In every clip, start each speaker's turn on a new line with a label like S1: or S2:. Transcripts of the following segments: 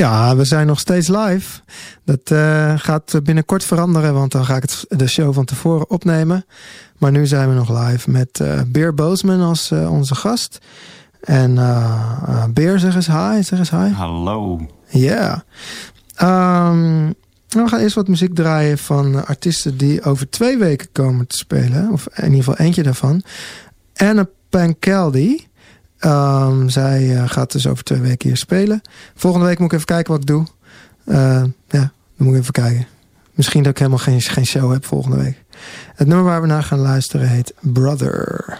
S1: Ja, we zijn nog steeds live. Dat uh, gaat binnenkort veranderen, want dan ga ik het, de show van tevoren opnemen. Maar nu zijn we nog live met uh, Beer Boosman als uh, onze gast. En Beer, zeg eens hi. Zeg eens hi.
S2: Hallo.
S1: Ja. Yeah. Um, we gaan eerst wat muziek draaien van artiesten die over twee weken komen te spelen. Of in ieder geval eentje daarvan. Anna Pancaldi. Um, zij uh, gaat dus over twee weken hier spelen. Volgende week moet ik even kijken wat ik doe. Uh, ja, dan moet ik even kijken. Misschien dat ik helemaal geen, geen show heb volgende week. Het nummer waar we naar gaan luisteren heet Brother.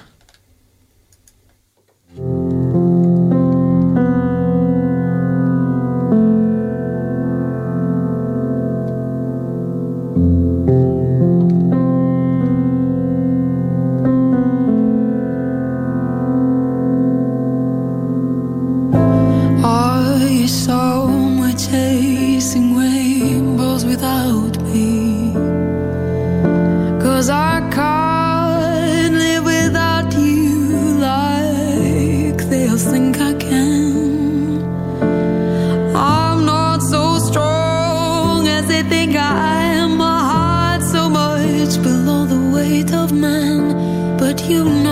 S3: you know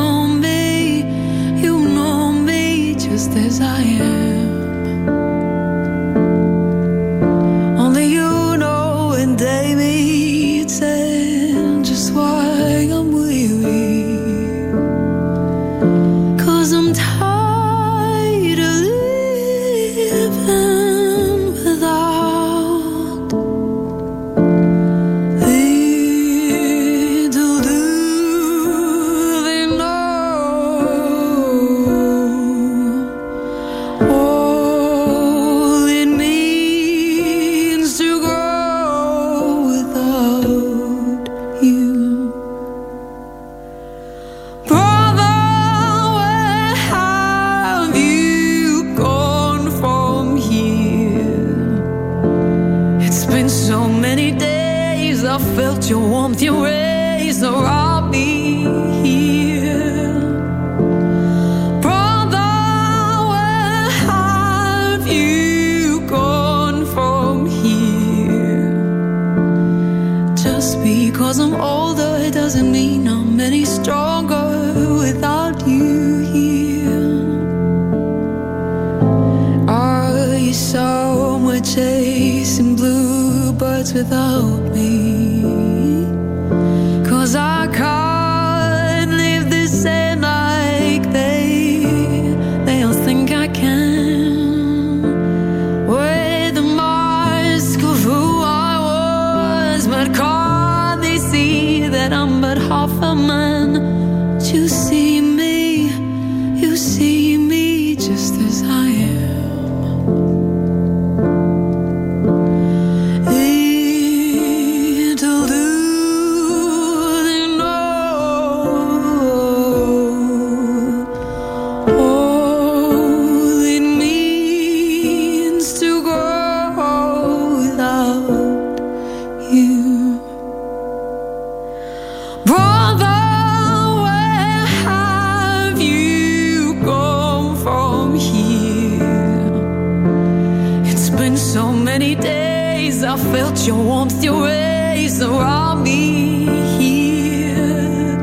S3: felt your warmth, your rays around me here.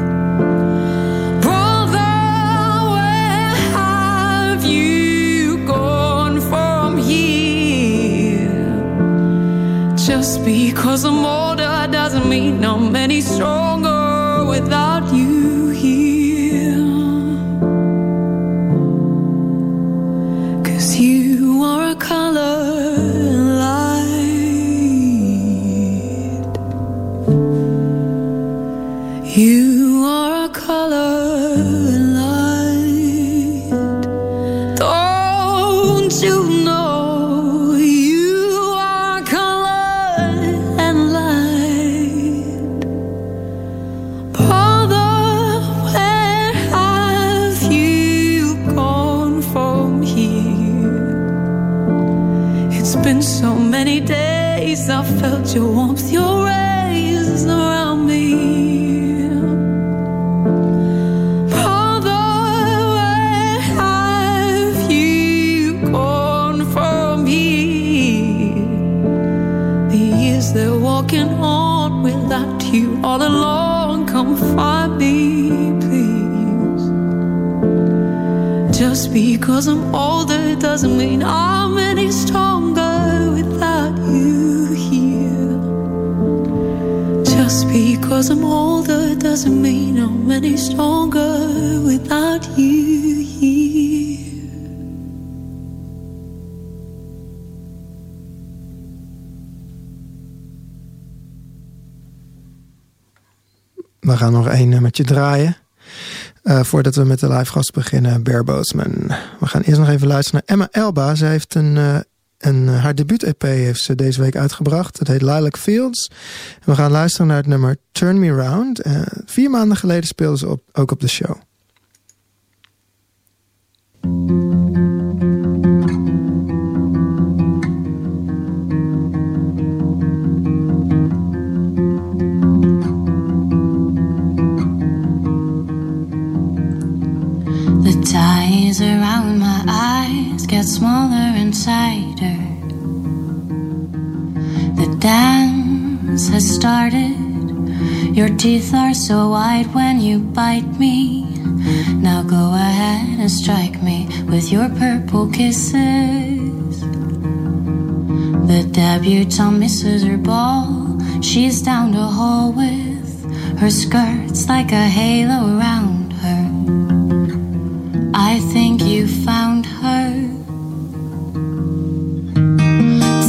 S3: Brother, where have you gone from here? Just because I'm older doesn't mean I'm any stronger. Because I'm older doesn't mean I'm any stronger without you here. Just because I'm older doesn't mean I'm any stronger without you here.
S1: We gaan nog één nummertje draaien. Uh, voordat we met de live gast beginnen, Bear Boatman. We gaan eerst nog even luisteren naar Emma Elba. Ze heeft een, uh, een, haar debuut-EP heeft ze deze week uitgebracht. Het heet Lilac Fields. We gaan luisteren naar het nummer Turn Me Round. Vier maanden geleden speelde ze op, ook op de show.
S4: Ties around my eyes get smaller and tighter. The dance has started. Your teeth are so white when you bite me. Now go ahead and strike me with your purple kisses. The debutante misses her ball. She's down the hall with her skirts like a halo around. I think you found her.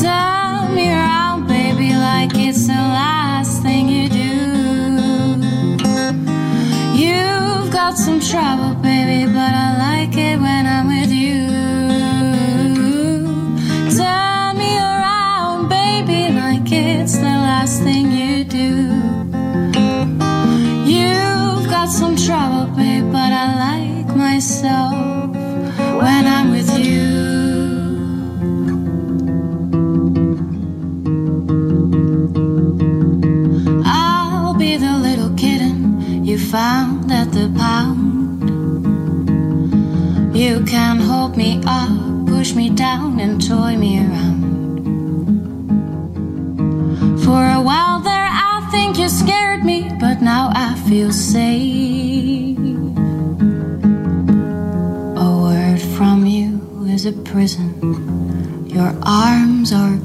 S4: Turn me around, baby, like it's the last thing you do. You've got some trouble, baby, found at the pound. You can hold me up, push me down, and toy me around. For a while there, I think you scared me, but now I feel safe. A word from you is a prison, your arms are a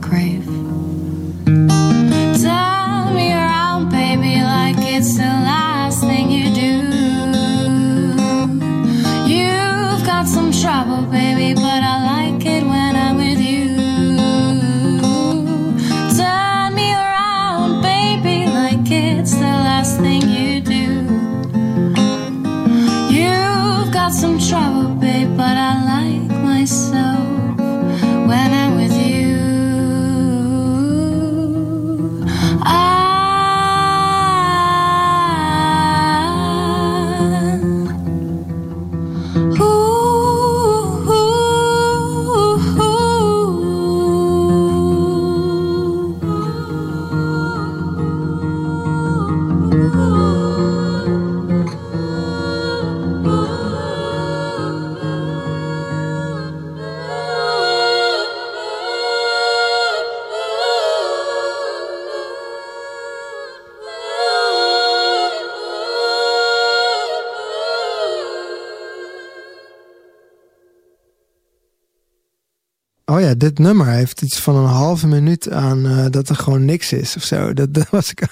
S1: nummer heeft iets van een halve minuut aan uh, dat er gewoon niks is of zo. Dat, dat was ik.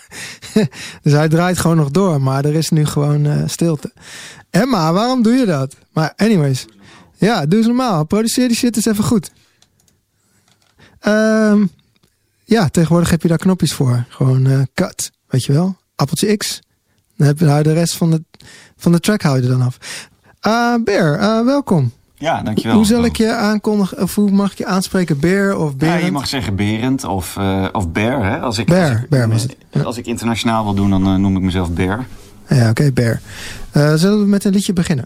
S1: dus hij draait gewoon nog door, maar er is nu gewoon uh, stilte. Emma, waarom doe je dat? Maar anyways, ja, doe normaal. Produceer die shit eens even goed. Um, ja, tegenwoordig heb je daar knopjes voor. Gewoon uh, cut, weet je wel? Appeltje X. Dan heb je daar de rest van de, van de track hou je er dan af. Bear, welkom.
S5: Ja, dankjewel.
S1: Hoe zal ik je aankondigen, of hoe mag ik je aanspreken? Bear of Berend?
S5: Ja, je mag zeggen Berend of, uh, of Bear. Hè? Als ik,
S1: Bear,
S5: als ik,
S1: Bear was het.
S5: Ja. Als ik internationaal wil doen, dan uh, noem ik mezelf Bear.
S1: Ja, oké, okay, Bear. Uh, zullen we met een liedje beginnen?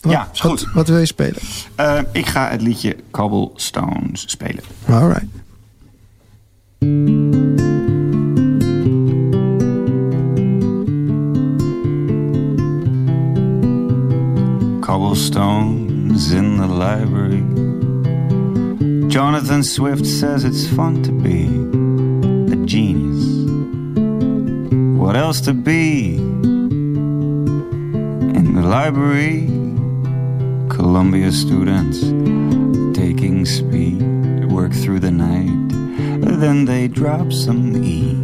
S5: Wat, ja, is goed.
S1: Wat, wat wil je spelen?
S5: ik ga het liedje Cobblestones spelen.
S1: All right.
S5: In the library. Jonathan Swift says it's fun to be a genius. What else? to be. In the library, Columbia students taking speed, work through the night. Then they drop some E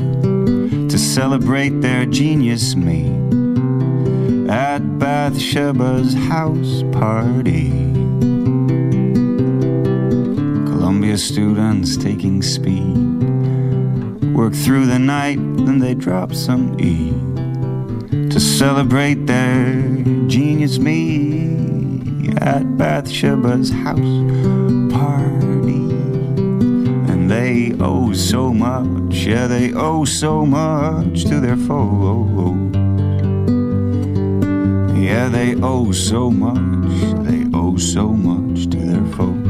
S5: to celebrate their genius me at Bathsheba's house party. Columbia students taking speed work through the night, then they drop some E to celebrate their genius me at Bathsheba's house party. And they owe so much, yeah, they owe so much to their foe. Yeah, they owe so much, they owe so much to their folks.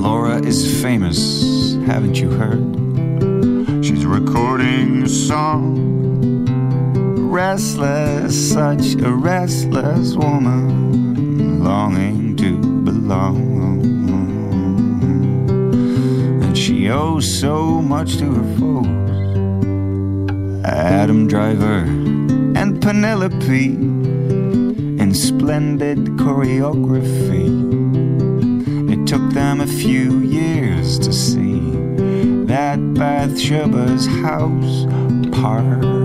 S5: Laura is famous, haven't you heard? She's recording a song. Restless, such a restless woman, longing to belong. And she owes so much to her foes. Adam Driver and Penelope in splendid choreography. It took them a few years to see that Bathsheba's house party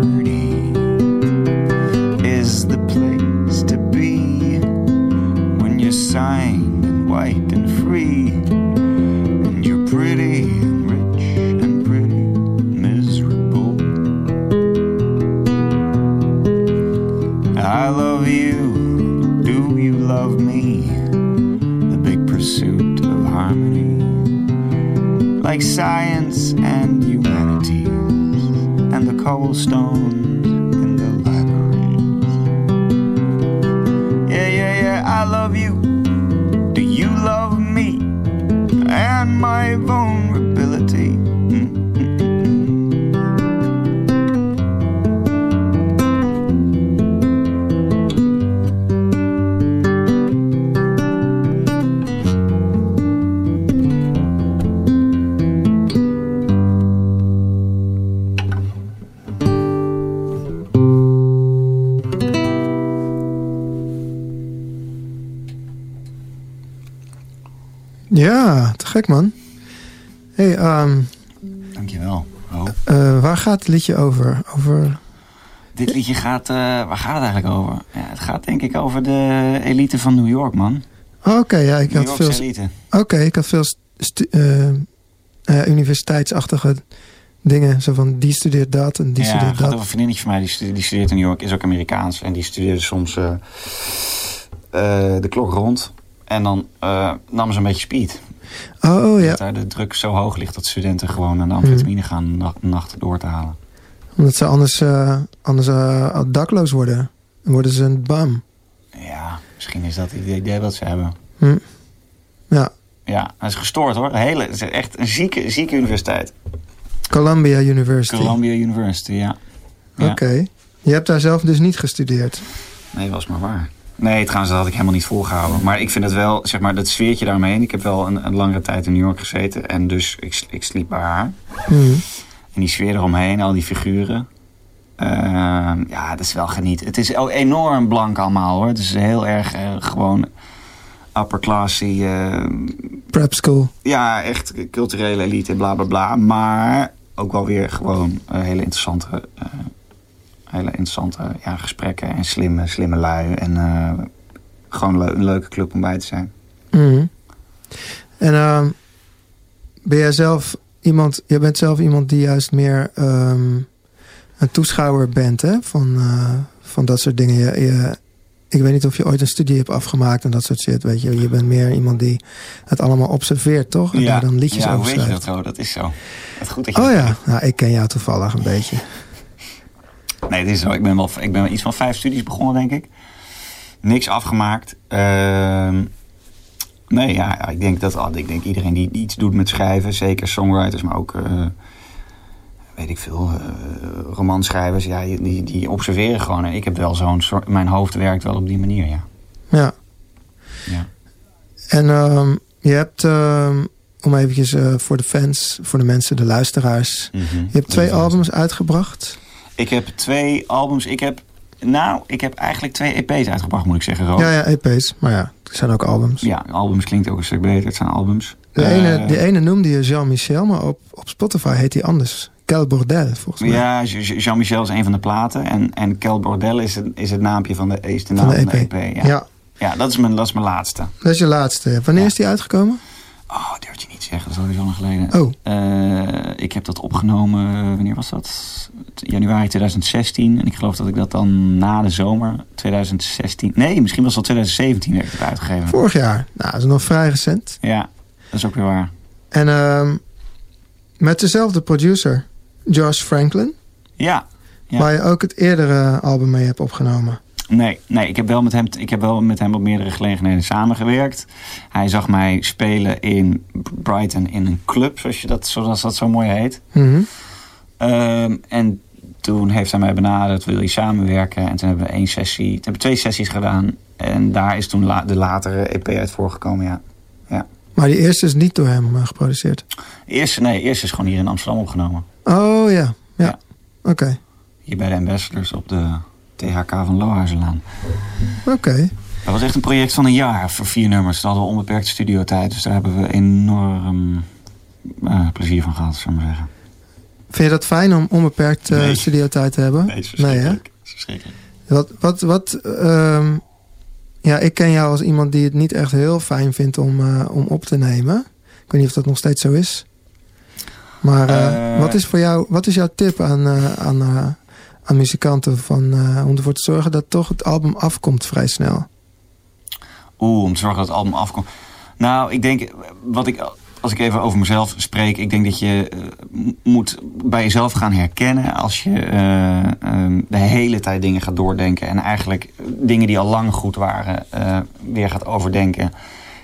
S5: like science and humanities, and the cobblestones
S1: gek man. hey, ehm,
S5: Dankjewel. Oh.
S1: eh, waar gaat het liedje over? Over...
S5: Dit liedje gaat, eh, waar gaat het eigenlijk over? Ja, het gaat denk ik over de elite van New York, man.
S1: Oh, Oké, ja, ik
S5: New
S1: had veel,
S5: elite.
S1: Oké, ik had veel eh, universiteitsachtige dingen. Zo van, die studeert dat en die
S5: ja,
S1: studeert dat.
S5: een vriendinnetje van mij, die studeert, die studeert in New York, is ook Amerikaans. En die studeerde soms de klok rond. En dan nam ze een beetje speed.
S1: Oh, oh, ja,
S5: Dat daar de druk zo hoog ligt dat studenten gewoon aan de amfetamine gaan nacht, door te halen.
S1: omdat ze anders, eh, anders eh, dakloos worden. Dan worden ze een bam.
S5: Ja, misschien is dat het idee wat ze hebben.
S1: Hm. Ja,
S5: Ja, hij is gestoord hoor. Hele, het is echt een zieke, zieke universiteit.
S1: Columbia University.
S5: Columbia University, ja. ja.
S1: Oké. Je hebt daar zelf dus niet gestudeerd.
S5: Nee, was maar waar. Nee, trouwens, dat had ik helemaal niet volgehouden. Maar ik vind het wel, zeg maar, dat sfeertje daarmee. Ik heb wel een, een langere tijd in New York gezeten. En dus ik, ik sliep bij haar.
S1: Hm.
S5: En die sfeer eromheen, al die figuren. Ehm, ja, dat is wel genieten. Het is ook enorm blank allemaal hoor. Het is heel erg eh, gewoon upper classy. eh,
S1: Prep school.
S5: ja, echt culturele elite, bla bla bla. Maar ook wel weer gewoon eh, hele interessante, eh, hele interessante ja, gesprekken. En slimme, slimme lui. En eh, gewoon een leuke club om bij te zijn.
S1: Mhm. En ehm, ben jij zelf iemand, je bent zelf iemand die juist meer ehm, een toeschouwer bent hè? Van, eh, van dat soort dingen. Je, je- ik weet niet of je ooit een studie hebt afgemaakt en dat soort shit. Weet je. je bent meer iemand die het allemaal observeert, toch? En daar dan liedjes
S5: ja,
S1: over
S5: hoe weet je dat zo? Dat is zo. Het goed dat je
S1: Oh
S5: dat
S1: ja, nou, ik ken jou toevallig een beetje.
S5: Nee, het is zo. Ik ben wel ik ben wel iets van vijf studies begonnen, denk ik. Niks afgemaakt. Ehm, nee, ja, ik denk dat ik denk iedereen die iets doet met schrijven, zeker songwriters, maar ook, eh, weet ik veel, eh romanschrijvers, ja, die- die, observeren gewoon. En ik heb wel zo'n soort, mijn hoofd werkt wel op die manier, ja.
S1: Ja.
S5: ja.
S1: En ehm, je hebt, ehm, om eventjes eh, voor de fans, voor de mensen, de luisteraars.
S5: Mhm.
S1: Je hebt twee albums uitgebracht.
S5: Ik heb twee albums. Ik heb, nou, ik heb eigenlijk twee EP's uitgebracht, moet ik zeggen. Rob.
S1: Ja, ja, EP's. Maar ja, het zijn ook albums.
S5: Ja, albums klinkt ook een stuk beter. Het zijn albums.
S1: De,
S5: Eh,
S1: ene, de ene noemde je Jean-Michel, maar op, op Spotify heet hij anders. Quel Bordel, volgens mij.
S5: Ja, Je- Je- Jean-Michel is een van de platen. En, en Kel Bordel is het, is het naampje van de, is de naam
S1: Van de
S5: van
S1: EP.
S5: de EP. ja.
S1: ja.
S5: Ja, dat, is mijn, dat is mijn laatste.
S1: dat is je laatste. Wanneer
S5: Ja.
S1: is die uitgekomen?
S5: Oh, dat durf je niet zeggen. Dat is alweer zo lang geleden.
S1: Oh,
S5: Eh, ik heb dat opgenomen, wanneer was dat? Januari 2016. En ik geloof dat ik dat dan na de zomer 2016... Nee, misschien was al 2017 dat ik het uitgegeven.
S1: vorig jaar. Nou, dat is nog vrij recent.
S5: Ja, dat is ook weer waar.
S1: En ehm, met dezelfde producer, Josh Franklin.
S5: Ja. Ja.
S1: Waar je ook het eerdere album mee hebt opgenomen.
S5: Nee, nee ik, heb wel met hem, ik heb wel met hem op meerdere gelegenheden samengewerkt. Hij zag mij spelen in Brighton in een club, zoals, je dat, zoals dat zo mooi heet.
S1: Mhm.
S5: Ehm, en toen heeft hij mij benaderd, wil je samenwerken? En toen hebben we één sessie, toen hebben we twee sessies gedaan. En daar is toen la- de latere EP uit voorgekomen, ja.
S1: Maar die eerste is niet door hem eh, geproduceerd.
S5: Eerst, nee, eerst is gewoon hier in Amsterdam opgenomen.
S1: Oh ja, ja.
S5: Ja.
S1: Oké,
S5: Hier bij de Ambassadors op de THK van Lohuizenlaan.
S1: oké.
S5: Dat was echt een project van een jaar voor vier nummers. Toen hadden we onbeperkte studiotijd. Dus daar hebben we enorm eh, plezier van gehad, zullen we maar zeggen.
S1: Vind je dat fijn om onbeperkt eh
S5: Nee.
S1: studiotijd te hebben?
S5: Nee,
S1: Nee, hè?
S5: verschrikkelijk.
S1: Wat, wat, wat, ehm, ja, ik ken jou als iemand die het niet echt heel fijn vindt om, eh, om op te nemen. Ik weet niet of dat nog steeds zo is. Maar eh, wat is voor jou, wat is jouw tip aan, aan, aan muzikanten van, eh, om ervoor te zorgen dat toch het album afkomt vrij snel?
S5: Oeh, om te zorgen dat het album afkomt. Nou, ik denk, wat ik, als ik even over mezelf spreek, ik denk dat je eh, moet bij jezelf gaan herkennen als je eh, ehm, de hele tijd dingen gaat doordenken en eigenlijk dingen die al lang goed waren weer gaat overdenken.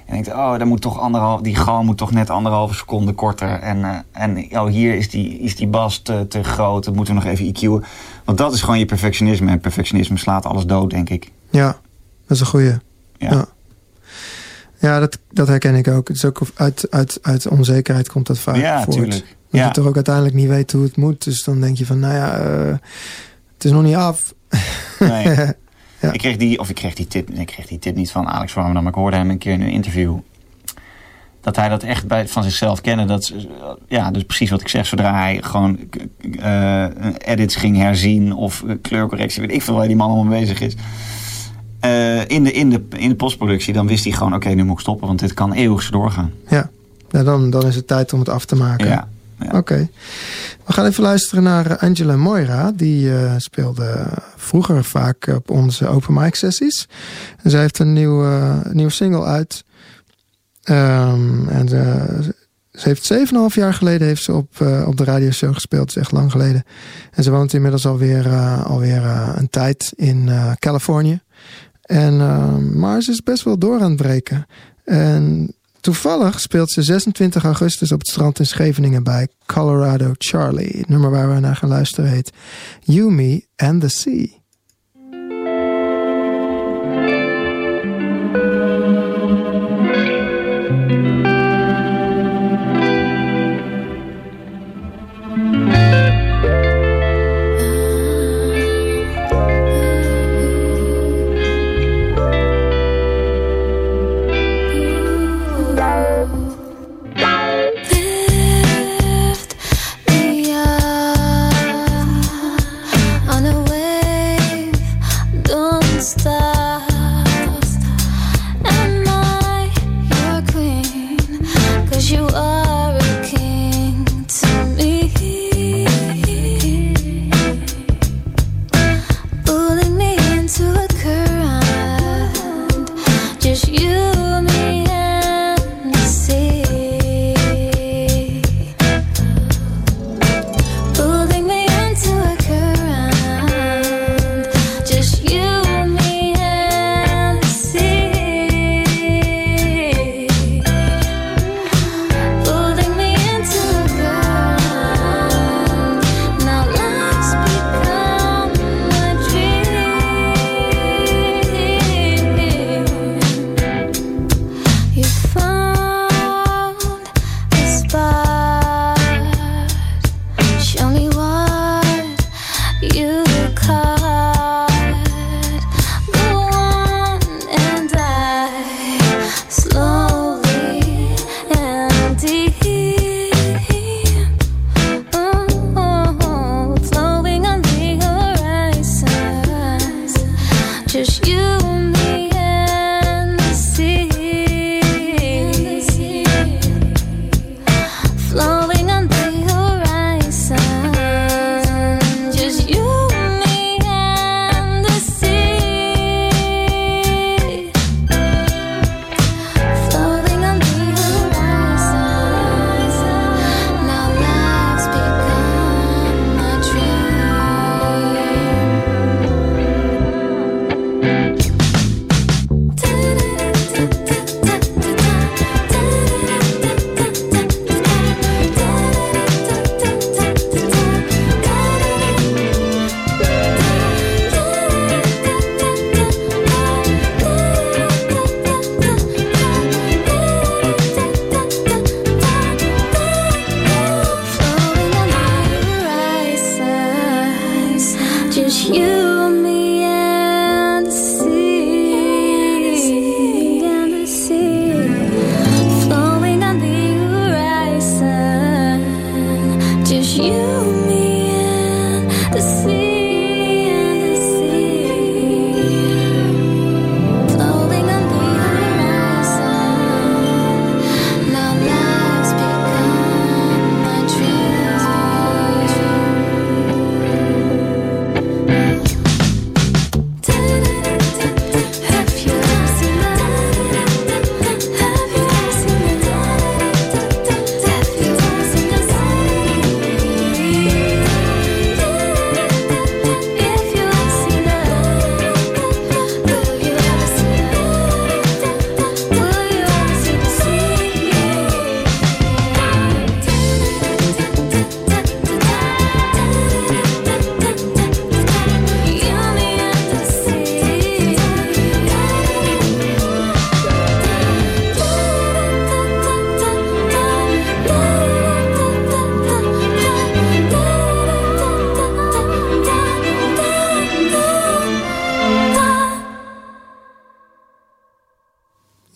S5: En denkt, oh, dan moet toch anderhalf, die galm moet toch net anderhalve seconde korter. En, eh, en oh, hier is die, is die bas te, te groot, dat moeten we nog even EQ'en. Want dat is gewoon je perfectionisme. En perfectionisme slaat alles dood, denk ik.
S1: Ja, dat is een goeie.
S5: Ja.
S1: Ja. Ja, dat, dat herken ik ook. Het is ook uit, uit, uit onzekerheid komt dat vaak
S5: Ja,
S1: voort.
S5: tuurlijk.
S1: Dat
S5: Ja.
S1: je toch ook uiteindelijk niet weet hoe het moet. Dus dan denk je van, nou ja, eh, het is nog niet af.
S5: Nee.
S1: Ja.
S5: Ik kreeg die, of ik kreeg die tip, ik kreeg die tip niet van Alex Warmerdam, maar ik hoorde hem een keer in een interview. Dat hij dat echt bij, van zichzelf kende. Dat, ja, dus precies wat ik zeg. Zodra hij gewoon eh, edits ging herzien of eh, kleurcorrectie, weet ik veel waar die man allemaal bezig is. eh, in, de, in, de, in de postproductie, dan wist hij gewoon: oké, nu moet ik stoppen, want dit kan eeuwig zo doorgaan.
S1: Ja, nou, dan, dan is het tijd om het af te maken.
S5: Ja,
S1: Oké. We gaan even luisteren naar eh, Angela Moira. Die eh, speelde vroeger vaak op onze open mic sessies. En zij heeft een nieuw, eh, nieuwe single uit. Ehm, en ze heeft 7,5 jaar geleden heeft ze op, op de radioshow gespeeld. Dat is echt lang geleden. En ze woont inmiddels alweer, alweer een tijd in Californië. En, eh, maar ze is best wel door aan het breken. En toevallig speelt ze 26 augustus op het strand in Scheveningen bij Colorado Charlie. Het nummer waar we naar gaan luisteren heet You, Me and the Sea.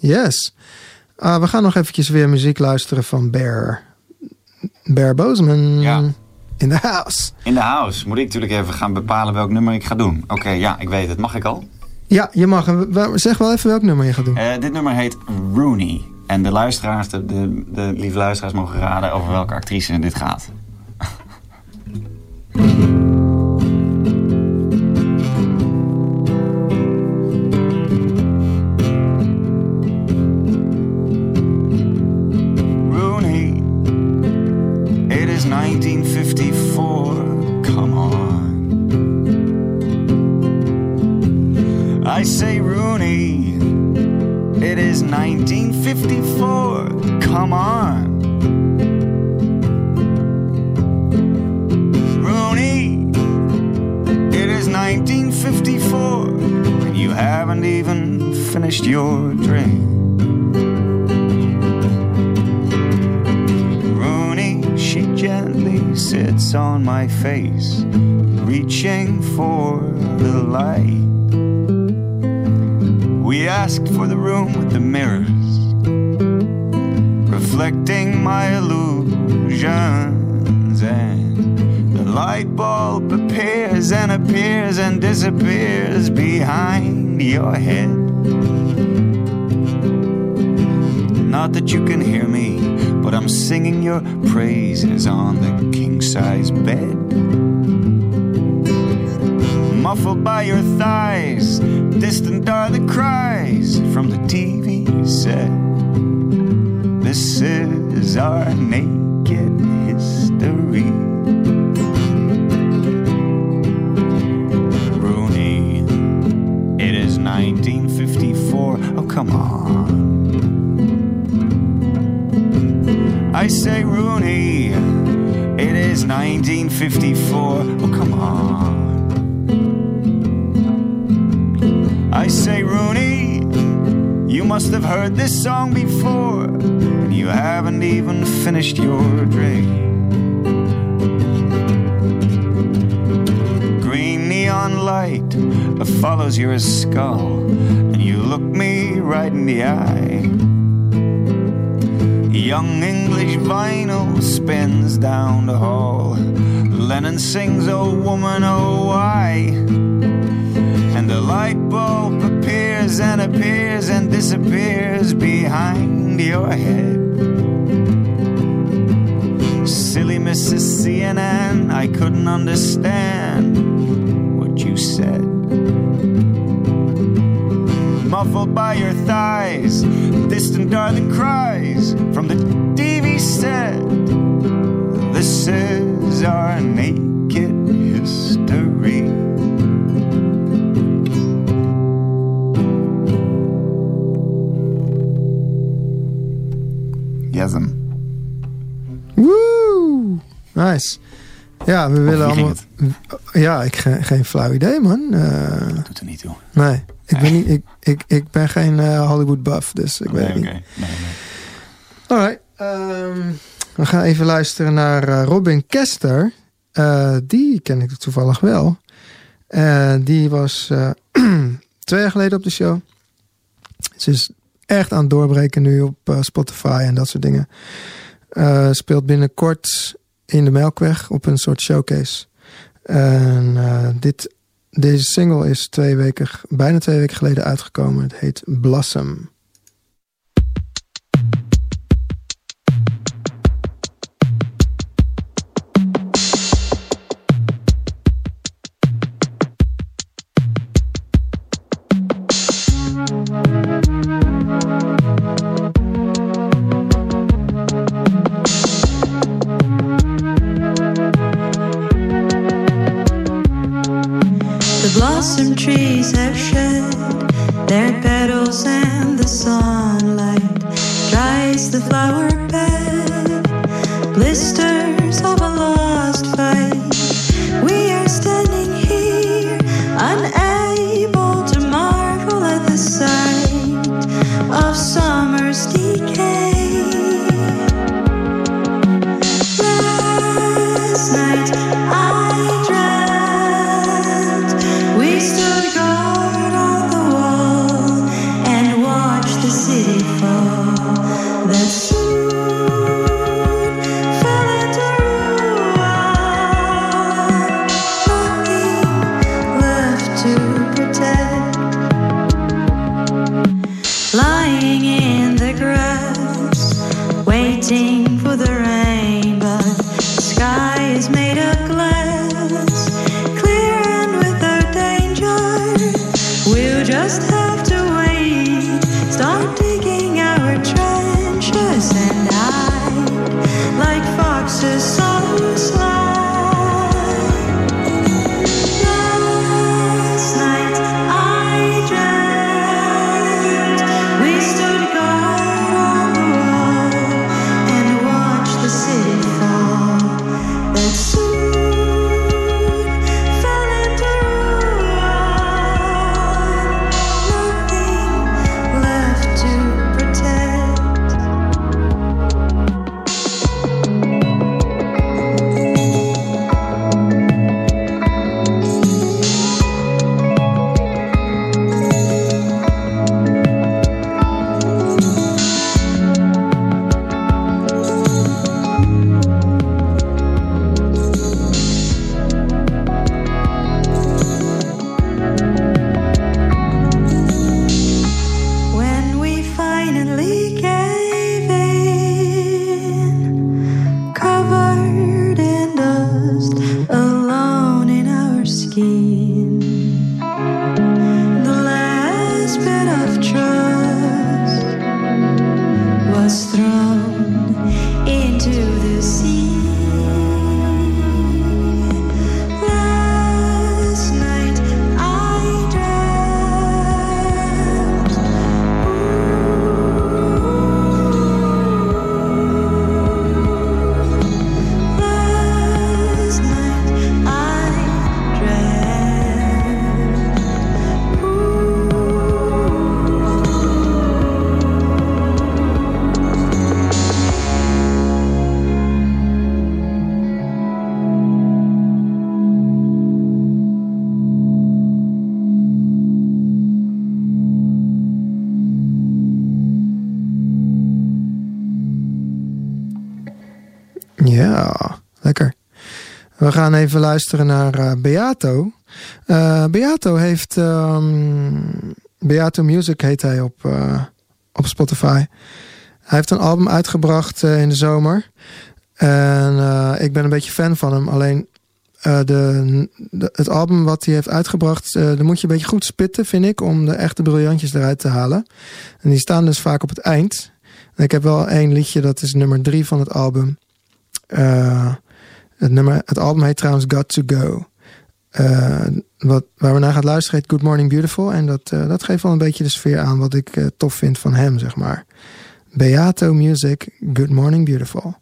S1: Yes. Ah, we gaan nog eventjes weer muziek luisteren van Bear. Bear Bozeman.
S5: Ja.
S1: In the house.
S5: In de house moet ik natuurlijk even gaan bepalen welk nummer ik ga doen. Oké, ja, ik weet het. Mag ik al?
S1: Ja, je mag. Zeg wel even welk nummer je gaat doen.
S5: Eh, dit nummer heet Rooney. En de luisteraars, de, de, de lieve luisteraars mogen raden over welke actrice dit gaat. Reaching for the light. We asked for the room with the mirrors, reflecting my illusions, and the light bulb appears and appears and disappears behind your head. Not that you can hear me, but I'm singing your praises on the king size bed. Muffled by your thighs, distant are the cries from the TV set. This is our naked history. Rooney, it is 1954. Oh, come on. I say Rooney, it is 1954. Oh, come on. You must have heard this song before, and you haven't even finished your drink. Green neon light follows your skull, and you look me right in the eye. Young English vinyl spins down the hall. Lennon sings, Oh woman, oh why? And the light bulb appears and appears and disappears behind your head. Silly Mrs. CNN, I couldn't understand what you said. Muffled by your thighs, distant are the cries from the TV set. This is our naked history.
S1: Nice. Ja, we willen allemaal... Ja, ik ge- geen flauw idee, man. Eh,
S5: Doet er niet toe.
S1: nee, ik ben, niet, ik, ik, ik ben geen eh, Hollywood buff, dus ik weet
S5: Nee,
S1: niet.
S5: Nee, nee.
S1: Alright. ehm, we gaan even luisteren naar eh, Robin Kester. Die ken ik toevallig wel. Die was twee jaar geleden op de show. Ze is echt aan het doorbreken nu op Spotify en dat soort dingen. Speelt binnenkort in de Melkweg op een soort showcase. En eh, dit, deze single is twee weken, bijna twee weken geleden uitgekomen. Het heet Blossom.
S2: We
S6: gaan even luisteren naar uh, Beato. Uh, Beato heeft... Um, Beato Music heet hij op, uh, op Spotify. Hij heeft een album uitgebracht in de zomer. En ik ben een beetje fan van hem. Alleen de, het album wat hij heeft uitgebracht... daar moet je een beetje goed spitten, vind ik... om de echte briljantjes eruit te halen. En die staan dus vaak op het eind. En ik heb wel één liedje, dat is nummer drie van het album... Het, nummer, het album heet trouwens Got To Go. Uh, wat, waar we naar gaan luisteren heet Good Morning Beautiful. En dat, uh, dat geeft wel een beetje de sfeer aan wat ik uh, tof vind van hem, zeg maar. Beato Music, Good Morning Beautiful.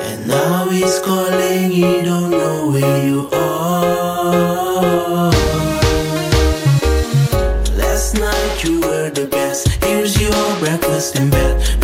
S6: And now he's calling, you don't know where you are breakfast in bed.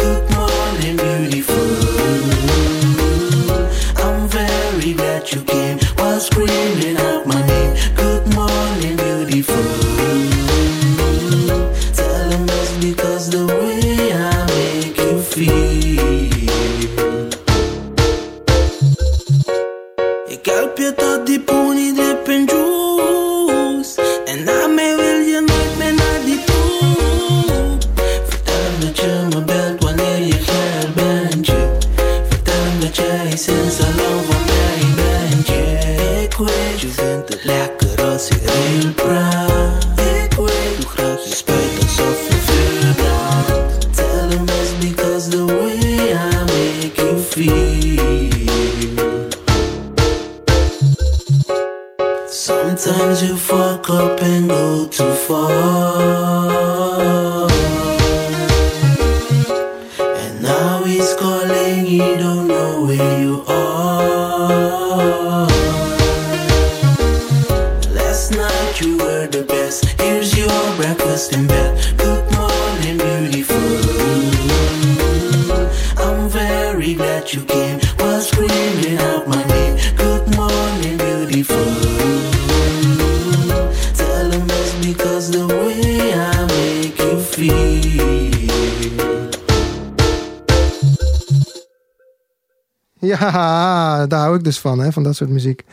S6: Ik dus van, hè, van dat soort muziek.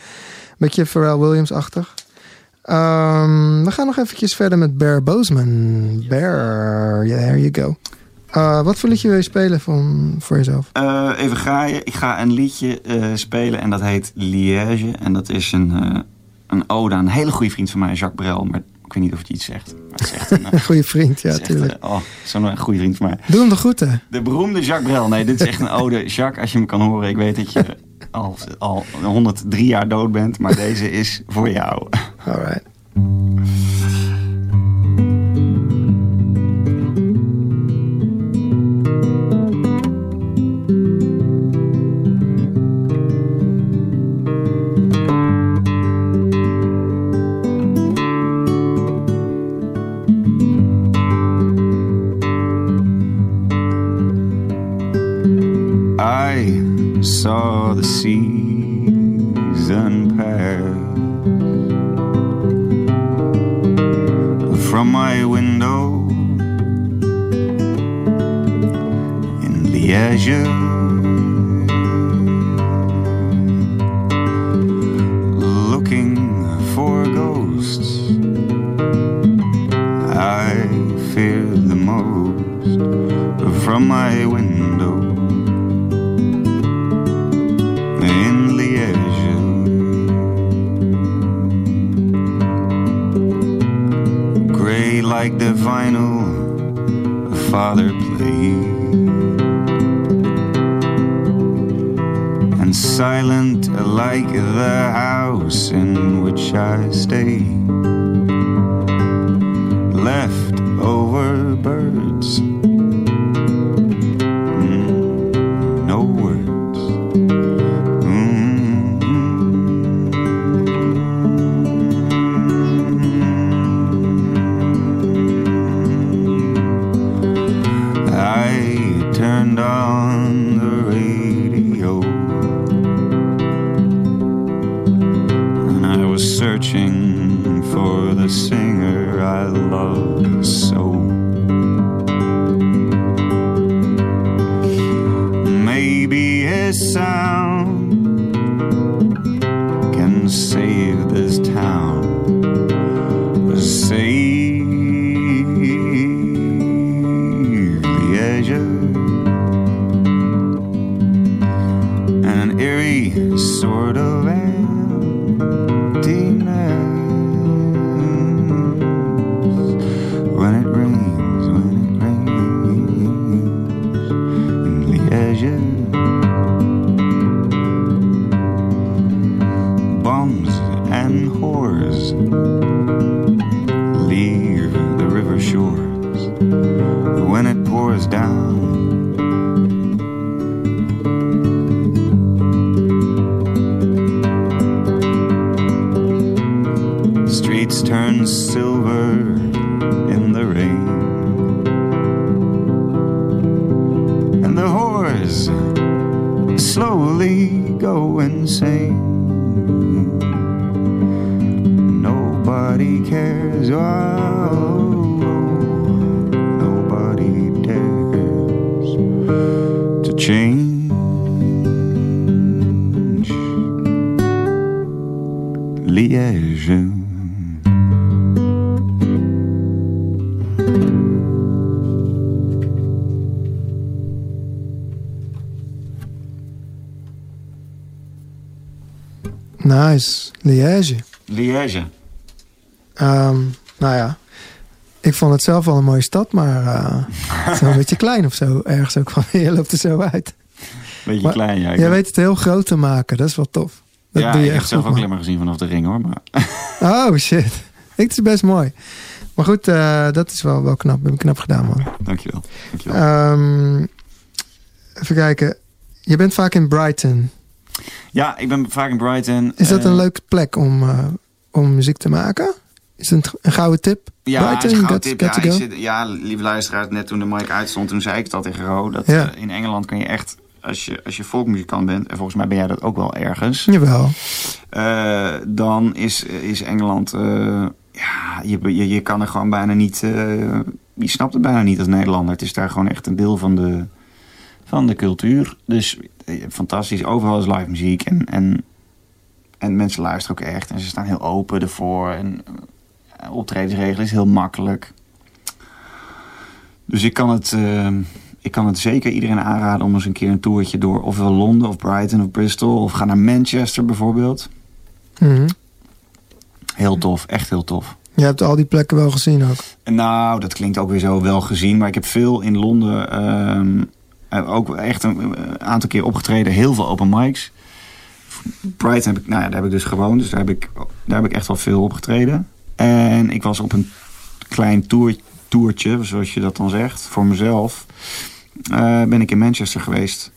S6: Beetje Pharrell Williams-achtig. Ehm, we gaan nog eventjes verder met Bear Bozeman. Bear, yeah, there you go. Uh, wat voor liedje wil je spelen van, voor jezelf?
S5: Uh, even graaien. Ik ga een liedje uh, spelen en dat heet Liège. En dat is een, een ode aan een hele goede vriend van mij, Jacques Brel. Maar ik weet niet of het iets zegt. Maar het zegt een
S6: goede vriend, ja, natuurlijk.
S5: oh, zo'n goede vriend van mij.
S6: Doe hem de groeten.
S5: De beroemde Jacques Brel. Nee, dit is echt een ode. Jacques, als je me kan horen, ik weet dat je al, al 103 jaar dood bent. Maar deze is voor jou.
S6: All right.
S5: Liège.
S1: Nice. Liège.
S5: Liège.
S1: Ehm, nou ja, ik vond het zelf wel een mooie stad, maar eh, het is wel een beetje klein of zo. Ergens ook van, je loopt er zo uit.
S5: Beetje
S1: Maar
S5: klein, ja.
S1: Jij weet het heel groot te maken, dat is wel tof. Dat
S5: ja,
S1: doe je
S5: ik heb
S1: echt
S5: het zelf ook
S1: man.
S5: alleen maar gezien vanaf de ring hoor. Maar
S1: Oh shit. Ik, het is best mooi. Maar goed, eh, dat is wel, wel knap. Heb je knap gedaan, man.
S5: dankjewel. dankjewel.
S1: Ehm, even kijken. Je bent vaak in Brighton.
S5: ja, ik ben vaak in Brighton.
S1: Is dat
S5: Eh,
S1: een leuke plek om, eh, om muziek te maken? Is het een, een gouden tip?
S5: Ja,
S1: Brighton,
S5: het is een gouden tip.
S1: got
S5: Ja, zit, lieve luisteraars, net toen de mic uitstond, toen zei ik al tegen Ro. Dat
S1: Ja.
S5: eh, in Engeland kan je echt, als je, als je folkmuzikant bent, en volgens mij ben jij dat ook wel ergens,
S1: Jawel.
S5: eh, dan is, is Engeland, eh, ja, je, je, je kan er gewoon bijna niet, eh, je snapt het bijna niet als Nederlander. Het is daar gewoon echt een deel van de, van de cultuur. Dus fantastisch, overal is live muziek en, en, en mensen luisteren ook echt. En ze staan heel open ervoor en optredensregelen is heel makkelijk. Dus ik kan het, ik kan het zeker iedereen aanraden om eens een keer een toertje door ofwel Londen of Brighton of Bristol of ga naar Manchester bijvoorbeeld.
S1: Mhm.
S5: Heel tof, echt heel tof.
S1: Je hebt al die plekken wel gezien ook.
S5: Nou, dat klinkt ook weer zo wel gezien. Maar ik heb veel in Londen ehm, eh, ook echt een eh, aantal keer opgetreden. Heel veel open mics. Brighton heb ik, nou ja, daar heb ik dus gewoond. Dus daar heb ik, daar heb ik echt wel veel opgetreden. En ik was op een klein toertje, zoals je dat dan zegt, voor mezelf. Eh, ben ik in Manchester geweest.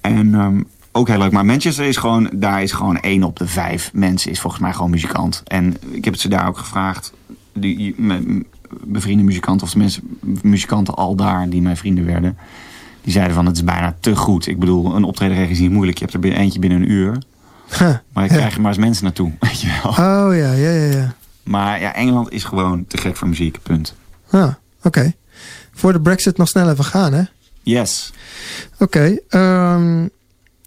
S5: En ehm, ook heel leuk. Maar Manchester is gewoon, daar is gewoon één op de vijf mensen is volgens mij gewoon muzikant. En ik heb het ze daar ook gevraagd. Die, mijn bevriende muzikanten, of tenminste muzikanten al daar die mijn vrienden werden. Die zeiden van het is bijna te goed. Ik bedoel, een optreden is niet moeilijk. Je hebt er eentje binnen een uur.
S1: Huh.
S5: Maar ik
S1: Ja.
S5: krijg er maar eens mensen naartoe. Weet je wel.
S1: Oh ja, ja, ja, ja.
S5: Maar ja, Engeland is gewoon te gek voor muziek. Punt.
S1: Ah, Oké. Voor de brexit nog snel even gaan, hè?
S5: Yes.
S1: Oké. ehm,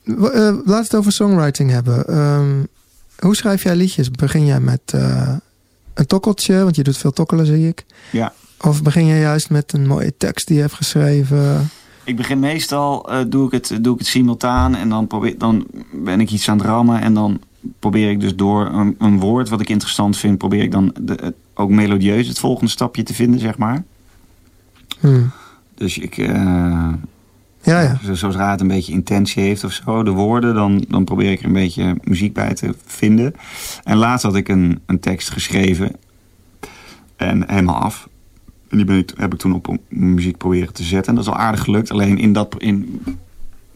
S1: eh, laten we het over songwriting hebben. Ehm, hoe schrijf jij liedjes? Begin jij met eh, een tokkeltje? Want je doet veel tokkelen, zie ik.
S5: Ja.
S1: Of begin je juist met een mooie tekst die je hebt geschreven?
S5: Ik begin meestal, eh, doe, ik het, doe ik het simultaan en dan, probeer, dan ben ik iets aan het rammen. En dan probeer ik dus door een, een woord wat ik interessant vind, probeer ik dan de, ook melodieus het volgende stapje te vinden, zeg maar.
S1: Hmm.
S5: Dus ik, eh,
S1: Ja, ja.
S5: zo- zodra het een beetje intentie heeft of zo, de woorden, dan, dan probeer ik er een beetje muziek bij te vinden. En laatst had ik een, een tekst geschreven en helemaal af. En die ben ik, heb ik toen op muziek proberen te zetten. En dat is al aardig gelukt. Alleen in dat, in,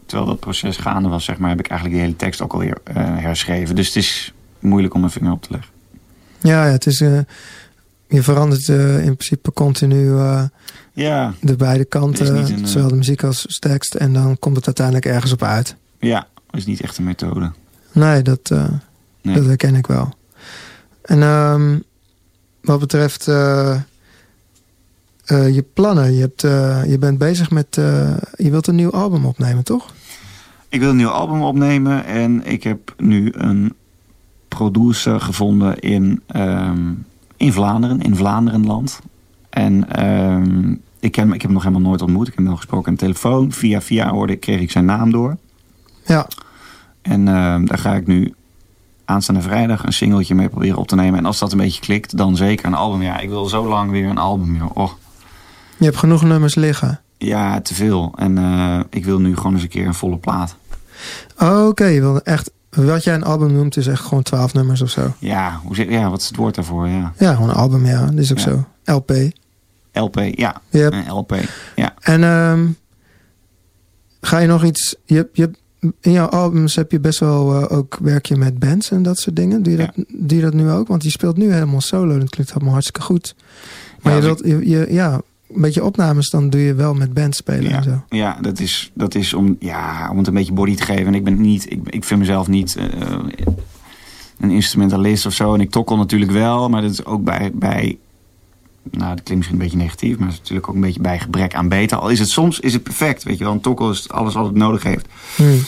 S5: terwijl dat proces gaande was, zeg maar, heb ik eigenlijk die hele tekst ook alweer eh herschreven. Dus het is moeilijk om mijn vinger op te leggen.
S1: Ja, ja het is... eh, je verandert eh, in principe continu eh,
S5: Ja,
S1: de beide kanten.
S5: Een, eh,
S1: Zowel de muziek als de tekst. En dan komt het uiteindelijk ergens op uit.
S5: ja, is niet echt een methode.
S1: Nee, dat,
S5: Nee.
S1: dat herken ik wel. En ehm, wat betreft je plannen. Je, hebt, je bent bezig met... je wilt een nieuw album opnemen, toch?
S5: Ik wil een nieuw album opnemen en ik heb nu een producer gevonden in, ehm, in Vlaanderen, in Vlaanderenland. En ehm, ik, ken, ik heb hem nog helemaal nooit ontmoet. Ik heb hem nog gesproken aan de telefoon. Via via hoorde, kreeg ik zijn naam door.
S1: Ja.
S5: En ehm, daar ga ik nu aanstaande vrijdag een singeltje mee proberen op te nemen. En als dat een beetje klikt, dan zeker een album. Ja, ik wil zo lang weer een album. Joh. Oh,
S1: Je hebt genoeg nummers liggen.
S5: ja, te veel. En eh, ik wil nu gewoon eens een keer een volle plaat.
S1: Oké, je wil echt... Wat jij een album noemt is echt gewoon twaalf nummers of zo.
S5: Ja, hoe zeg, ja, wat is het woord daarvoor? Ja.
S1: Ja, gewoon een album, ja. Dat is ook
S5: Ja.
S1: zo. LP.
S5: LP, ja. Een LP, ja.
S1: en ehm, ga je nog iets... Je, hebt- je, hebt- in jouw albums heb je best wel eh, ook... Werk je met bands en dat soort dingen. Doe je, dat, doe je dat nu ook? Want je speelt nu helemaal solo. Dat klinkt allemaal hartstikke goed. Maar
S5: Ja,
S1: je wilt... Je, je- ja, een beetje opnames, dan doe je wel met bands spelen en zo.
S5: Ja, dat is, dat is om, ja, om het een beetje body te geven. En ik ben niet, ik, ik vind mezelf niet eh, een instrumentalist of zo. En ik tokkel natuurlijk wel, maar dat is ook bij, bij nou, dat klinkt misschien een beetje negatief, maar het is natuurlijk ook een beetje bij gebrek aan beter. Al is het soms is het perfect, weet je wel. Een tokkel is alles wat het nodig heeft.
S1: Hmm.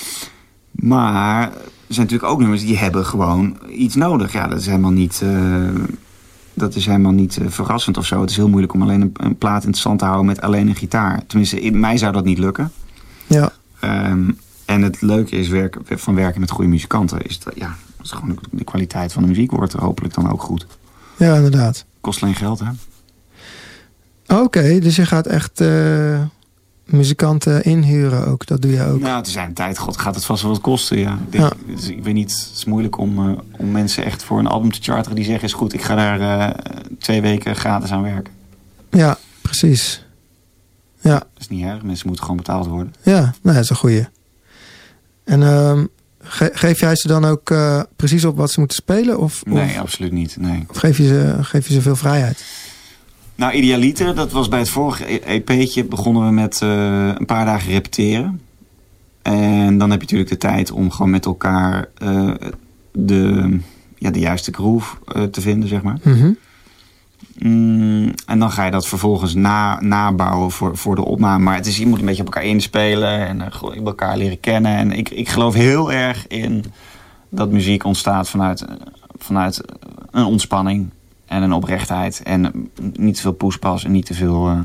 S5: Maar er zijn natuurlijk ook nummers die hebben gewoon iets nodig. Ja, dat is helemaal niet, eh, dat is helemaal niet eh, verrassend of zo. Het is heel moeilijk om alleen een, een plaat in stand te houden met alleen een gitaar. Tenminste, in mij zou dat niet lukken.
S1: Ja,
S5: Ehm, en het leuke is van werken met goede muzikanten. Is dat, ja, dat is gewoon de, de kwaliteit van de muziek wordt hopelijk dan ook goed.
S1: ja, inderdaad.
S5: Kost alleen geld, hè?
S1: Oké, dus je gaat echt eh, muzikanten inhuren ook. Dat doe je ook.
S5: Nou, te zijn tijd, god, gaat het vast wel wat kosten, ja. Ik, denk, dus ik weet niet, het is moeilijk om, eh, om mensen echt voor een album te charteren die zeggen... is goed, ik ga daar eh, twee weken gratis aan werken.
S1: Ja, precies. Ja,
S5: Dat is niet erg, mensen moeten gewoon betaald worden.
S1: ja nou, dat is een goeie. En ehm, ge- geef jij ze dan ook eh, precies op wat ze moeten spelen? Of,
S5: Nee,
S1: of,
S5: absoluut niet, nee.
S1: of geef, je ze, geef je ze veel vrijheid?
S5: Nou, Idealiter, dat was bij het vorige EP'tje... begonnen we met eh, een paar dagen repeteren. En dan heb je natuurlijk de tijd om gewoon met elkaar... eh, de, ja, de juiste groove eh, te vinden, zeg maar.
S1: Mhm.
S5: Mm, en dan ga je dat vervolgens na, nabouwen voor, voor de opname. Maar het is, je moet een beetje op elkaar inspelen en elkaar leren kennen. En ik, ik geloof heel erg in dat muziek ontstaat vanuit, vanuit een ontspanning en een oprechtheid. En niet te veel poespas en niet te veel... eh,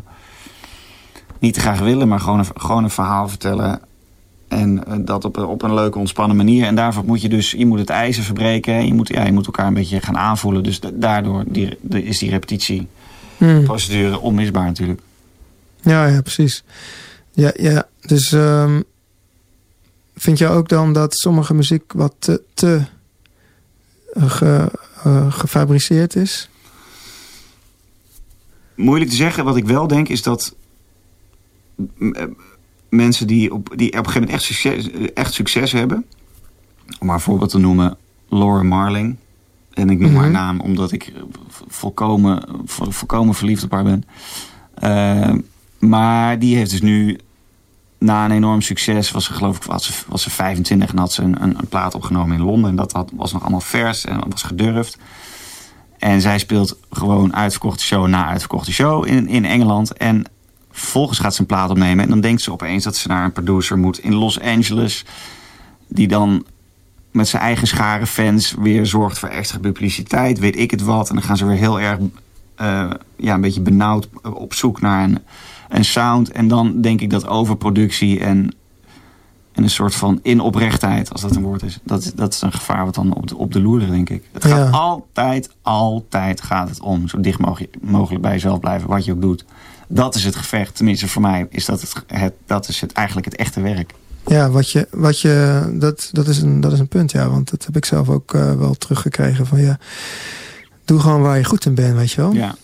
S5: niet te graag willen, maar gewoon een, gewoon een verhaal vertellen. En eh, dat op, een- op een leuke, ontspannen manier. En daarvoor moet je dus, je moet het ijzer verbreken. Je moet, ja, je moet elkaar een beetje gaan aanvoelen. Dus da- daardoor die, de, is die repetitieprocedure
S1: Hmm.
S5: onmisbaar natuurlijk.
S1: Ja, ja, precies. Ja, ja. Dus ehm, vind je ook dan dat sommige muziek wat te, te ge- eh, gefabriceerd is?
S5: Moeilijk te zeggen. Wat ik wel denk is dat eh, mensen die op, die op een gegeven moment echt succes, eh, echt succes hebben. Om maar een voorbeeld te noemen, Laura Marling. En ik noem
S1: Mhm.
S5: haar naam omdat ik volkomen, vo- volkomen verliefd op haar ben. Eh, maar die heeft dus nu na een enorm succes, was ze geloof ik was ze, was ze 25 en had ze een, een, een plaat opgenomen in Londen. En dat had, was nog allemaal vers en was gedurfd. En zij speelt gewoon uitverkochte show na uitverkochte show in, in Engeland. En vervolgens gaat ze een plaat opnemen. En dan denkt ze opeens dat ze naar een producer moet in Los Angeles. Die dan met zijn eigen schare fans weer zorgt voor extra publiciteit. Weet ik het wat. En dan gaan ze weer heel erg eh, ja, een beetje benauwd op zoek naar een, een sound. En dan denk ik dat overproductie en, en een soort van inoprechtheid, als dat een woord is. Dat, is- dat is een gevaar wat dan op de, op de loer ligt, denk ik. Het gaat
S1: Ja.
S5: altijd, altijd gaat het om. Zo dicht mogelijk, mogelijk bij jezelf blijven, wat je ook doet. Dat is het gevecht. Tenminste, voor mij is dat, het, het, dat is het, eigenlijk het echte werk.
S1: Ja, wat je, wat je, dat, dat, is een, dat is een punt, ja. Want dat heb ik zelf ook eh, wel teruggekregen. Van ja, doe gewoon waar je goed in bent, weet je wel.
S5: Ja,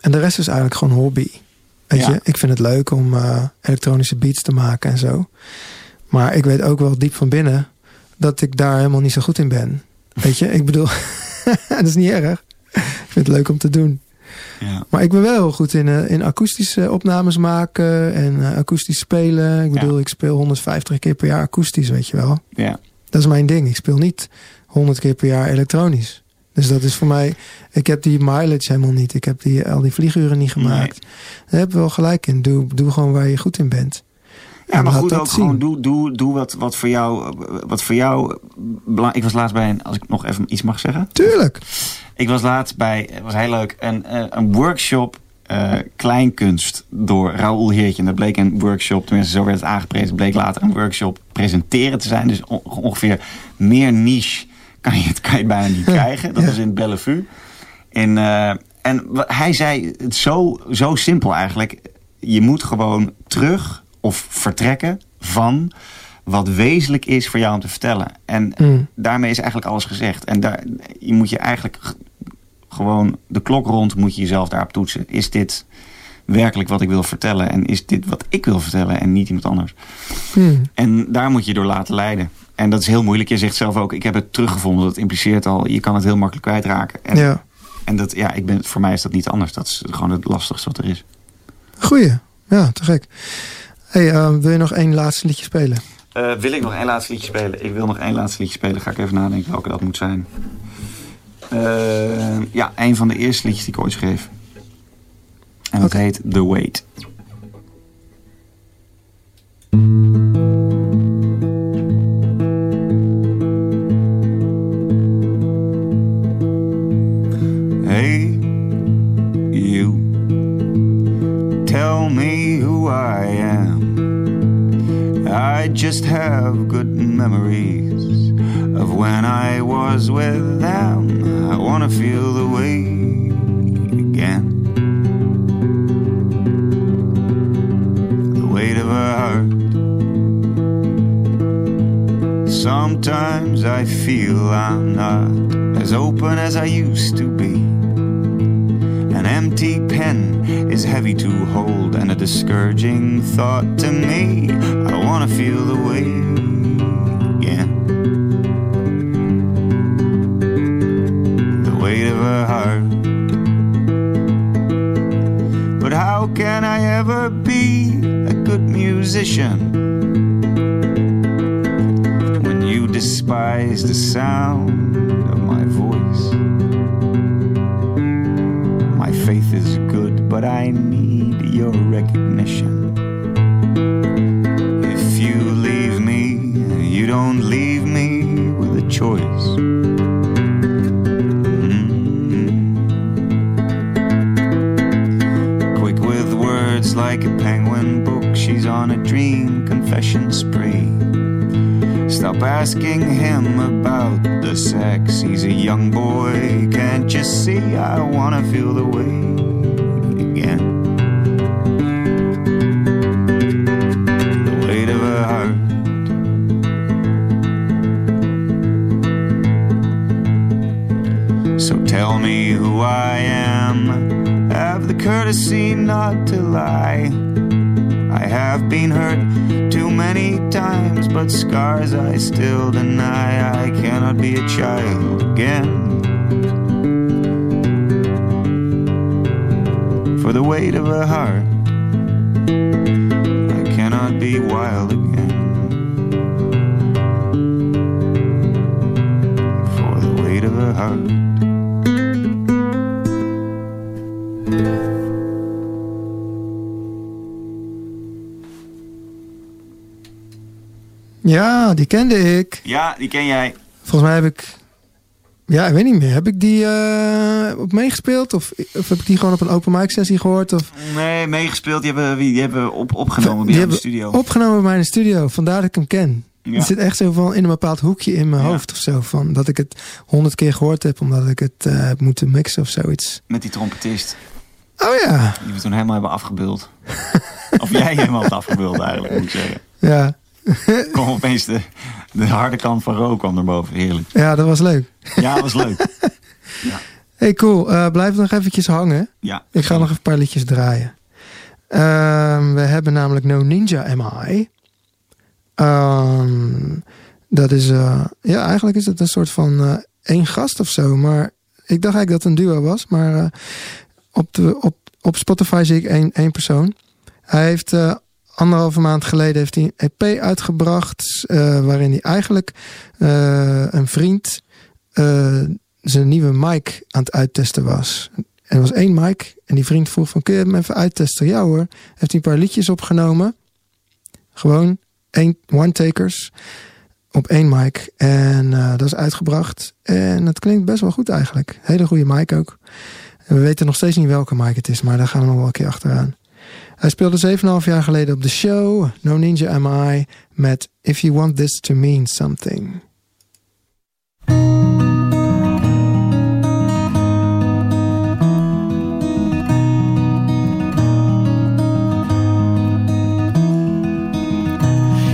S1: En de rest is eigenlijk gewoon hobby. Weet
S5: Ja.
S1: je, ik vind het leuk om eh, elektronische beats te maken en zo. Maar ik weet ook wel diep van binnen dat ik daar helemaal niet zo goed in ben. Weet je, ik bedoel, dat is niet erg. Ik vind het leuk om te doen.
S5: ja.
S1: Maar ik ben wel heel goed in, eh, in akoestische opnames maken en eh, akoestisch spelen. Ik
S5: Ja.
S1: bedoel, ik speel 150 keer per jaar akoestisch, weet je wel.
S5: ja.
S1: Dat is mijn ding. Ik speel niet 100 keer per jaar elektronisch. Dus dat is voor mij... Ik heb die mileage helemaal niet. Ik heb die, al die vlieguren niet gemaakt. Daar heb je wel gelijk in. Doe, doe gewoon waar je goed in bent.
S5: Ja, maar goed, ook
S1: zien.
S5: gewoon doe, doe, doe wat, wat voor jou. Wat voor jou ik was laatst bij een, als ik nog even iets mag zeggen.
S1: Tuurlijk.
S5: Ik was laatst bij, het was heel leuk, een, eh, een workshop eh, kleinkunst door Raoul Heertje. En dat bleek een workshop, tenminste zo werd het aangeprezen, bleek later een workshop presenteren te zijn. Dus on- ongeveer meer niche kan je het, kan je bijna niet krijgen. Dat
S1: Ja.
S5: was in Bellevue. En, eh, en hij zei het zo, zo simpel eigenlijk. Je moet gewoon terug of vertrekken van wat wezenlijk is voor jou om te vertellen. En
S1: Mm.
S5: daarmee is eigenlijk alles gezegd. En daar, je moet je eigenlijk gewoon de klok rond moet je jezelf daarop toetsen. Is dit werkelijk wat ik wil vertellen? En is dit wat ik wil vertellen en niet iemand anders?
S1: Hmm.
S5: En daar moet je door laten leiden. En dat is heel moeilijk. Je zegt zelf ook, ik heb het teruggevonden. Dat impliceert al, je kan het heel makkelijk kwijtraken. En,
S1: Ja.
S5: en dat, ja, ik ben, voor mij is dat niet anders. Dat is gewoon het lastigste wat er is.
S1: Goeie. Ja, te gek. Hey, eh, wil je nog één laatste liedje spelen?
S5: Eh, wil ik nog één laatste liedje spelen? Ik wil nog één laatste liedje spelen. Ga ik even nadenken welke dat moet zijn. Eh, ja, een van de eerste liedjes die ik ooit schreef. En dat heet The Wait. Memories of when I was with them. I wanna feel the way again. The weight of a heart. Sometimes I feel I'm not as open as I used to be. An empty pen is heavy to hold and a discouraging thought to me. I wanna feel the way I ever be a good musician when you despise the sound of my voice? My faith is good, but I need your recognition. About
S1: Ja, die kende ik.
S5: Ja, die ken jij.
S1: Volgens mij heb ik... Ja, ik weet niet meer. Heb ik die eh, op meegespeeld? Of, of heb ik die gewoon op een open mic sessie gehoord? Of
S5: Nee, meegespeeld. Die hebben, die hebben op, opgenomen bij in de studio.
S1: opgenomen bij mij in de studio. Vandaar dat ik hem ken.
S5: Ja.
S1: Het zit echt zo van in een bepaald hoekje in mijn
S5: Ja.
S1: hoofd of zo. Van dat ik het honderd keer gehoord heb, omdat ik het eh, heb moeten mixen of zoiets.
S5: Met die trompetist.
S1: Oh ja,
S5: Die we toen helemaal hebben afgebeeld. of jij helemaal hebt afgebeeld eigenlijk, moet ik zeggen.
S1: ja.
S5: Kwam opeens de, de harde kant van rook kwam erboven. Heerlijk.
S1: Ja, dat was leuk.
S5: Ja, dat was leuk.
S1: Hey, cool. Eh, blijf nog eventjes hangen.
S5: Ja.
S1: Ik ga nog een paar liedjes draaien. Ehm, we hebben namelijk No Ninja MI. Ehm, dat is, eh, ja, eigenlijk is het een soort van eh, één gast of zo. Maar ik dacht eigenlijk dat het een duo was. Maar op, de, op, op Spotify zie ik één, één persoon. Hij heeft anderhalve maand geleden heeft hij een EP uitgebracht. eh, waarin hij eigenlijk eh, een vriend eh, zijn nieuwe mic aan het uittesten was. En er was één mic en die vriend vroeg van kun je hem even uittesten? Ja hoor. Heeft hij een paar liedjes opgenomen. Gewoon één one-takers op één mic. En dat is uitgebracht. En het klinkt best wel goed eigenlijk. Hele goede mic ook. We weten nog steeds niet welke mic het is, maar daar gaan we nog wel een keer achteraan. Hij speelde 7,5 jaar geleden op de show No Ninja Am I met If You Want This To Mean Something.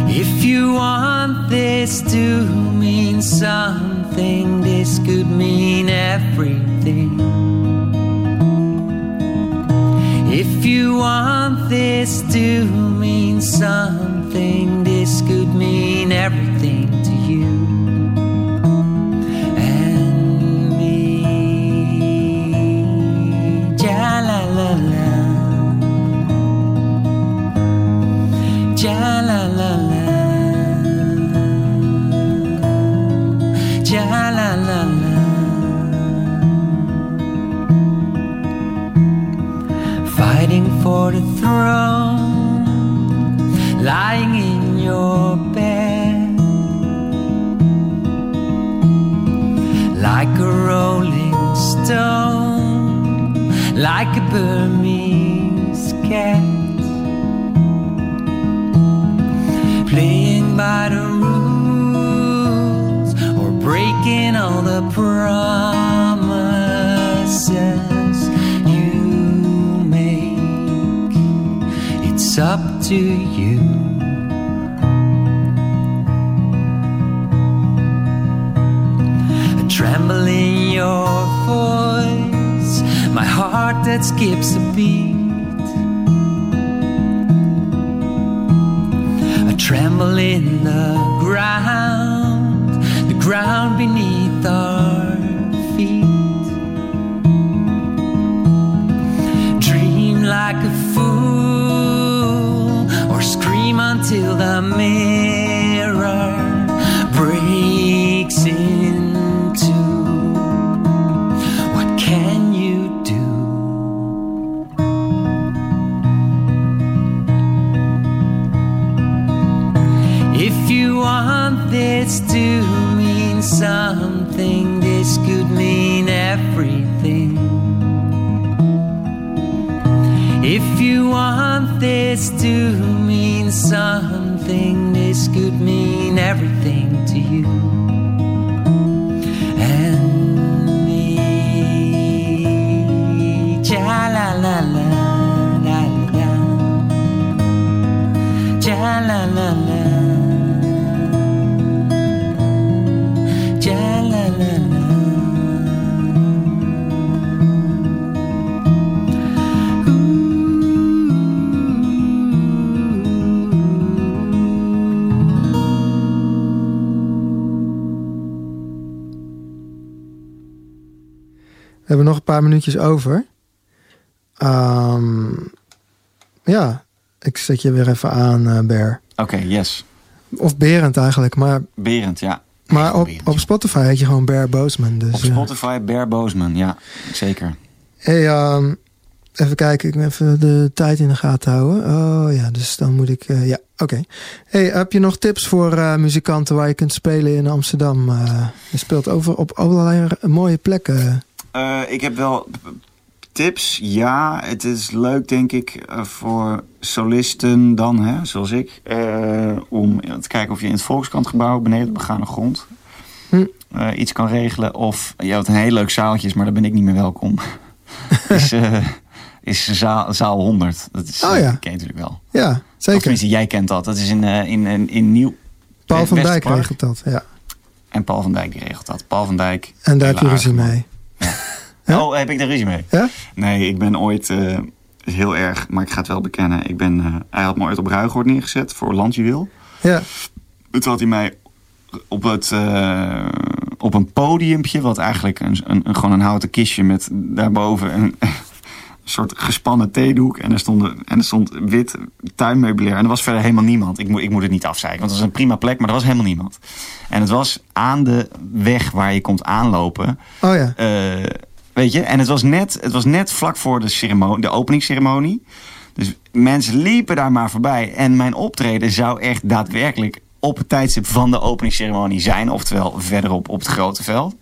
S4: If you want this to mean something, this could mean everything. If you want this to mean something, this could mean everything to you and me. Ja la la the throne, lying in your bed, like a rolling stone, like a Burmese cat. Playing by the rules or breaking all the promises It's up to you. A tremble in your voice, my heart that skips a beat. a tremble in the ground, the ground beneath our
S1: minuutjes over. Ehm, ja, ik zet je weer even aan, eh Ber.
S5: Oké, yes.
S1: Of Berend eigenlijk, maar,
S5: Berend, ja.
S1: maar op,
S5: Berend,
S1: op. Spotify heet je gewoon Bear Boosman. Dus,
S5: Op
S1: eh,
S5: Spotify, Bear Boosman, ja, zeker.
S1: Hey, ehm, even kijken, ik moet even de tijd in de gaten houden. Oh ja, dus dan moet ik. eh, ja, oké. Hey, heb je nog tips voor muzikanten waar je kunt spelen in Amsterdam? Je speelt over op allerlei mooie plekken.
S5: Eh, ik heb wel tips. Ja, het is leuk denk ik eh, voor solisten dan, hè, zoals ik, eh, om te kijken of je in het Volkskantgebouw beneden de begane grond
S1: Hm.
S5: iets kan regelen. Of ja, wat een heel leuk zaaltje is, maar daar ben ik niet meer welkom. is, is zaal, zaal 100. Dat is,
S1: Oh ja.
S5: ken je natuurlijk wel.
S1: Ja,
S5: Of
S1: zeker.
S5: tenminste, jij kent dat. Dat is in, in, in, in Nieuw.
S1: Paul van Dijk regelt dat. Ja.
S5: En Paul van Dijk die regelt dat. Paul van Dijk.
S1: En daar heb je ruzie mee. Ja?
S5: Oh, heb ik daar ruzie mee?
S1: Ja?
S5: Nee, ik ben ooit eh, heel erg, maar ik ga het wel bekennen. Ik ben, eh, hij had me ooit op Ruigoord neergezet voor Landjuweel.
S1: Ja.
S5: Toen had hij mij op, het, eh, op een podiumpje, wat eigenlijk een, een, een- gewoon een houten kistje met daarboven een, soort gespannen theedoek. En er, stonden, en er stond wit tuinmeubilair. En er was verder helemaal niemand. Ik, moet ik moet het niet afzeiken, want het was een prima plek, maar er was helemaal niemand. En het was aan de weg waar je komt aanlopen.
S1: Oh ja.
S5: Eh, weet je, en het was, net, het was net vlak voor de, ceremonie, de openingsceremonie. Dus mensen liepen daar maar voorbij. En mijn optreden zou echt daadwerkelijk op het tijdstip van de openingsceremonie zijn. Oftewel verderop op het grote veld.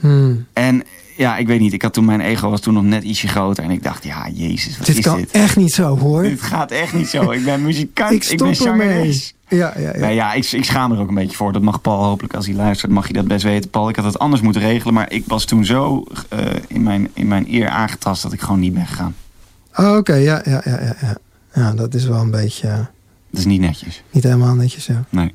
S1: Hmm.
S5: En ja, ik weet niet. Ik had toen mijn ego was toen nog net ietsje groter. En ik dacht, ja, jezus, wat
S1: Dit
S5: is
S1: kan
S5: dit?
S1: echt niet zo hoor.
S5: Dit gaat echt niet zo. Ik ben muzikant,
S1: Ik
S5: ik, ben zangeres.
S1: Ja, ja, ja.
S5: Nou ja, ik, ik schaam er ook een beetje voor. Dat mag Paul hopelijk, als hij luistert, mag je dat best weten. Paul, ik had het anders moeten regelen. Maar ik was toen zo eh, in, mijn, in mijn eer aangetast dat ik gewoon niet ben gegaan.
S1: Oh, Oké, ja, ja, ja, ja, ja. Ja, dat is wel een beetje eh,
S5: Dat is niet netjes.
S1: niet helemaal netjes zo.
S5: Nee.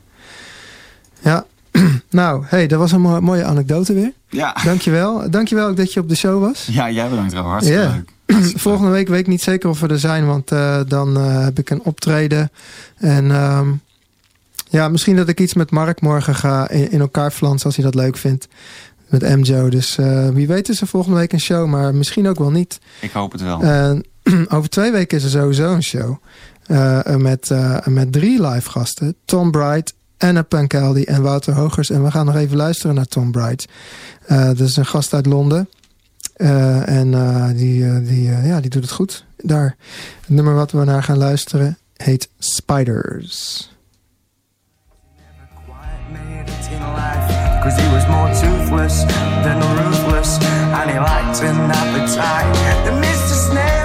S1: Ja, nou, hey, dat was een mo- mooie anekdote weer.
S5: Ja.
S1: Dankjewel. Dankjewel ook dat je op de show was.
S5: Ja, jij bedankt wel. Hartstikke leuk. Hartstikke
S1: Volgende week weet ik niet zeker of we er zijn, want eh, dan eh, heb ik een optreden. En ehm, ja, misschien dat ik iets met Mark morgen ga in, in elkaar flansen als hij dat leuk vindt. Met MJO. Dus eh, wie weet is er volgende week een show, maar misschien ook wel niet.
S5: Ik hoop het wel.
S1: Over twee weken is er sowieso een show. met, met drie live gasten. Tom Bright, Anna Pancaldi en Wouter Hogers. En we gaan nog even luisteren naar Tom Bright. Eh, dat is een gast uit Londen. Eh, en eh, die, die, ja, die doet het goed daar. Het nummer wat we naar gaan luisteren heet Spiders.
S7: Cause he was more toothless than ruthless, and he liked an appetite. The Mr. Snail,